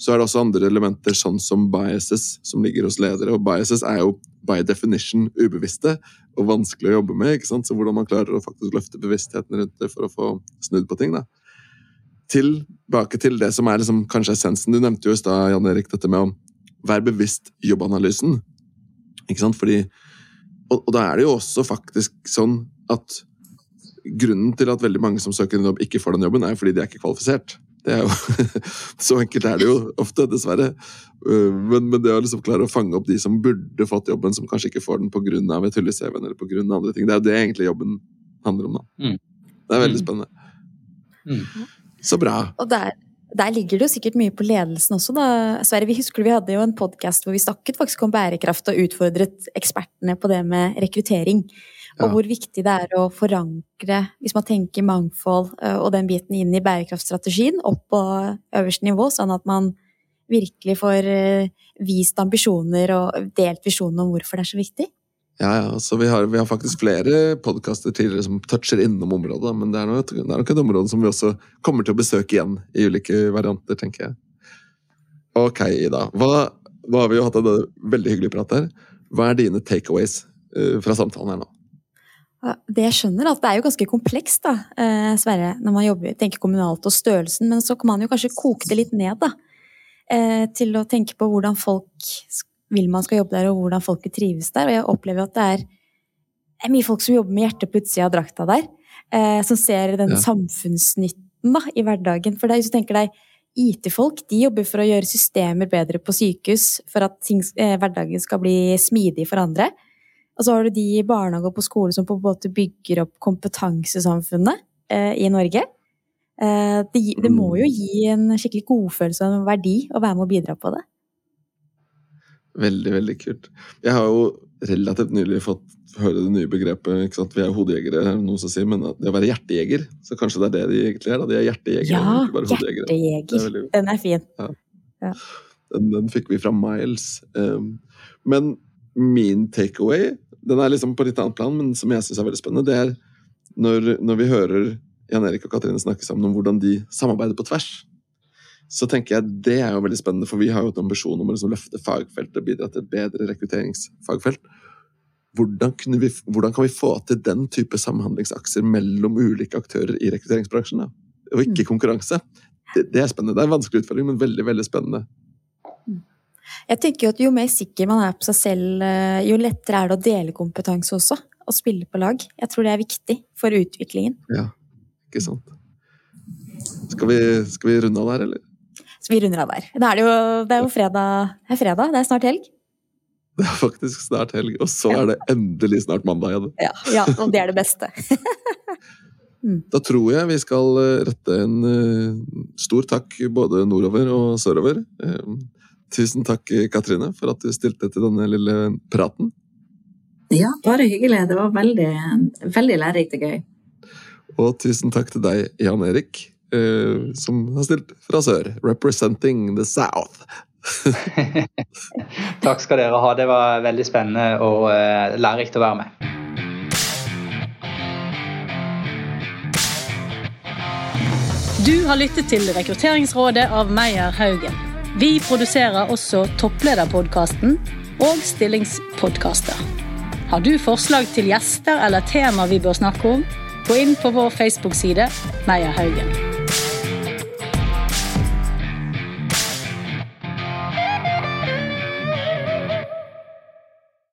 så er det også andre elementer, sånn som biases, som ligger hos ledere. Og biases er jo by definition ubevisste og vanskelig å jobbe med. Så hvordan man klarer å faktisk løfte bevisstheten rundt det for å få snudd på ting. da. Tilbake til det som er liksom kanskje essensen. Du nevnte jo i stad, Jan Erik, dette med å være bevisst jobbanalysen. Ikke sant? Fordi, og, og da er det jo også faktisk sånn at grunnen til at veldig mange som søker en jobb, ikke får den jobben, er fordi de er ikke kvalifisert. Det er jo, så enkelt er det jo ofte, dessverre. Øh, men, men, det å liksom klare å fange opp de som burde fått jobben, som kanskje ikke får den pga. et hull i CV-en eller pga. andre ting, det er jo det egentlig jobben handler om. da. Mm. Det er veldig mm. spennende. Mm. Så bra. Og der, der, ligger det jo sikkert mye på ledelsen også, da. Sverre, vi husker vi hadde jo en podkast hvor vi snakket faktisk om bærekraft og utfordret ekspertene på det med rekruttering. Og ja. hvor viktig det er å forankre, hvis man tenker mangfold eh, og den biten inn i bærekraftstrategien, opp på øverste nivå, sånn at man virkelig får eh, vist ambisjoner og delt visjonen om hvorfor det er så viktig. Ja, ja. Så vi har, vi har faktisk flere podkaster tidligere som toucher innom området. Men det er, nok, det er nok et område som vi også kommer til å besøke igjen i ulike varianter, tenker jeg. Ok, Ida. Hva, nå har vi jo hatt en veldig hyggelig prat her. Hva er dine takeaways uh, fra samtalen her nå? Det jeg skjønner, at det er jo ganske komplekst, da, eh, Sverre, når man jobber, tenker kommunalt og størrelsen, men så kan man jo kanskje koke det litt ned, da. Eh, til å tenke på hvordan folk vil man skal jobbe der, og hvordan folket trives der. Og jeg opplever at det er, er mye folk som jobber med hjertet på utsida av drakta der. Eh, som ser den ja. samfunnsnytten da, i hverdagen. For deg, hvis du tenker deg IT-folk de jobber for å gjøre systemer bedre på sykehus, for at ting, eh, hverdagen skal bli smidig for andre. Og så har du de i barnehage og på skole som på en måte bygger opp kompetansesamfunnet eh, i Norge. Eh, det, det, må jo gi en skikkelig godfølelse og en verdi å være med og bidra på det. Veldig, veldig kult. Jeg har jo relativt nylig fått høre det nye begrepet. ikke sant? Vi er hodejegere, er noen som sier, men det å være hjertejeger. Så kanskje det er det de egentlig er? da, De er hjertejegere. Ja, hjertejeger. Er den er fin. Ja. Ja. Den, den, fikk vi fra Miles. Um, men min takeaway den er liksom på litt annet plan, men som jeg syns er veldig spennende, det er når, når vi hører Jan Erik og Katrine snakke sammen om hvordan de samarbeider på tvers. Så tenker jeg Det er jo veldig spennende, for vi har jo et ambisjon om å liksom løfte fagfeltet og bidra til et bedre rekrutteringsfagfelt. Hvordan, vi, hvordan, kan vi få til den type samhandlingsakser mellom ulike aktører i rekrutteringsbransjen? Da? Og ikke konkurranse. Det, det, er spennende. Det er en vanskelig utfordring, men veldig veldig spennende. Jeg tenker jo at Jo mer sikker man er på seg selv, eh, jo lettere er det å dele kompetanse også. Og spille på lag. Jeg tror det er viktig for utviklingen. Ja, ikke sant. Skal vi, skal vi runde av der, eller? Vi runder av der. Det er, jo, det er jo fredag. Det er fredag, det er snart helg. Det er faktisk snart helg, og så er det endelig snart mandag igjen. Ja, ja og det er det beste. mm. Da tror jeg vi skal eh, rette en uh, stor takk både nordover og sørover. Uh, tusen takk, Katrine, for at du stilte til denne lille praten. Ja, bare hyggelig. Det var veldig, veldig lærerikt og gøy. Og tusen takk til deg, Jan Erik, uh, som har stilt fra sør. Representing the South. Takk skal dere ha. Det var veldig spennende og uh, lærerikt å være med. Du har lyttet til Rekrutteringsrådet av Meyer Haugen. Vi produserer også Topplederpodkasten og Stillingspodkaster. Har du forslag til gjester eller tema vi bør snakke om, gå inn på vår Facebook-side Meyer Haugen.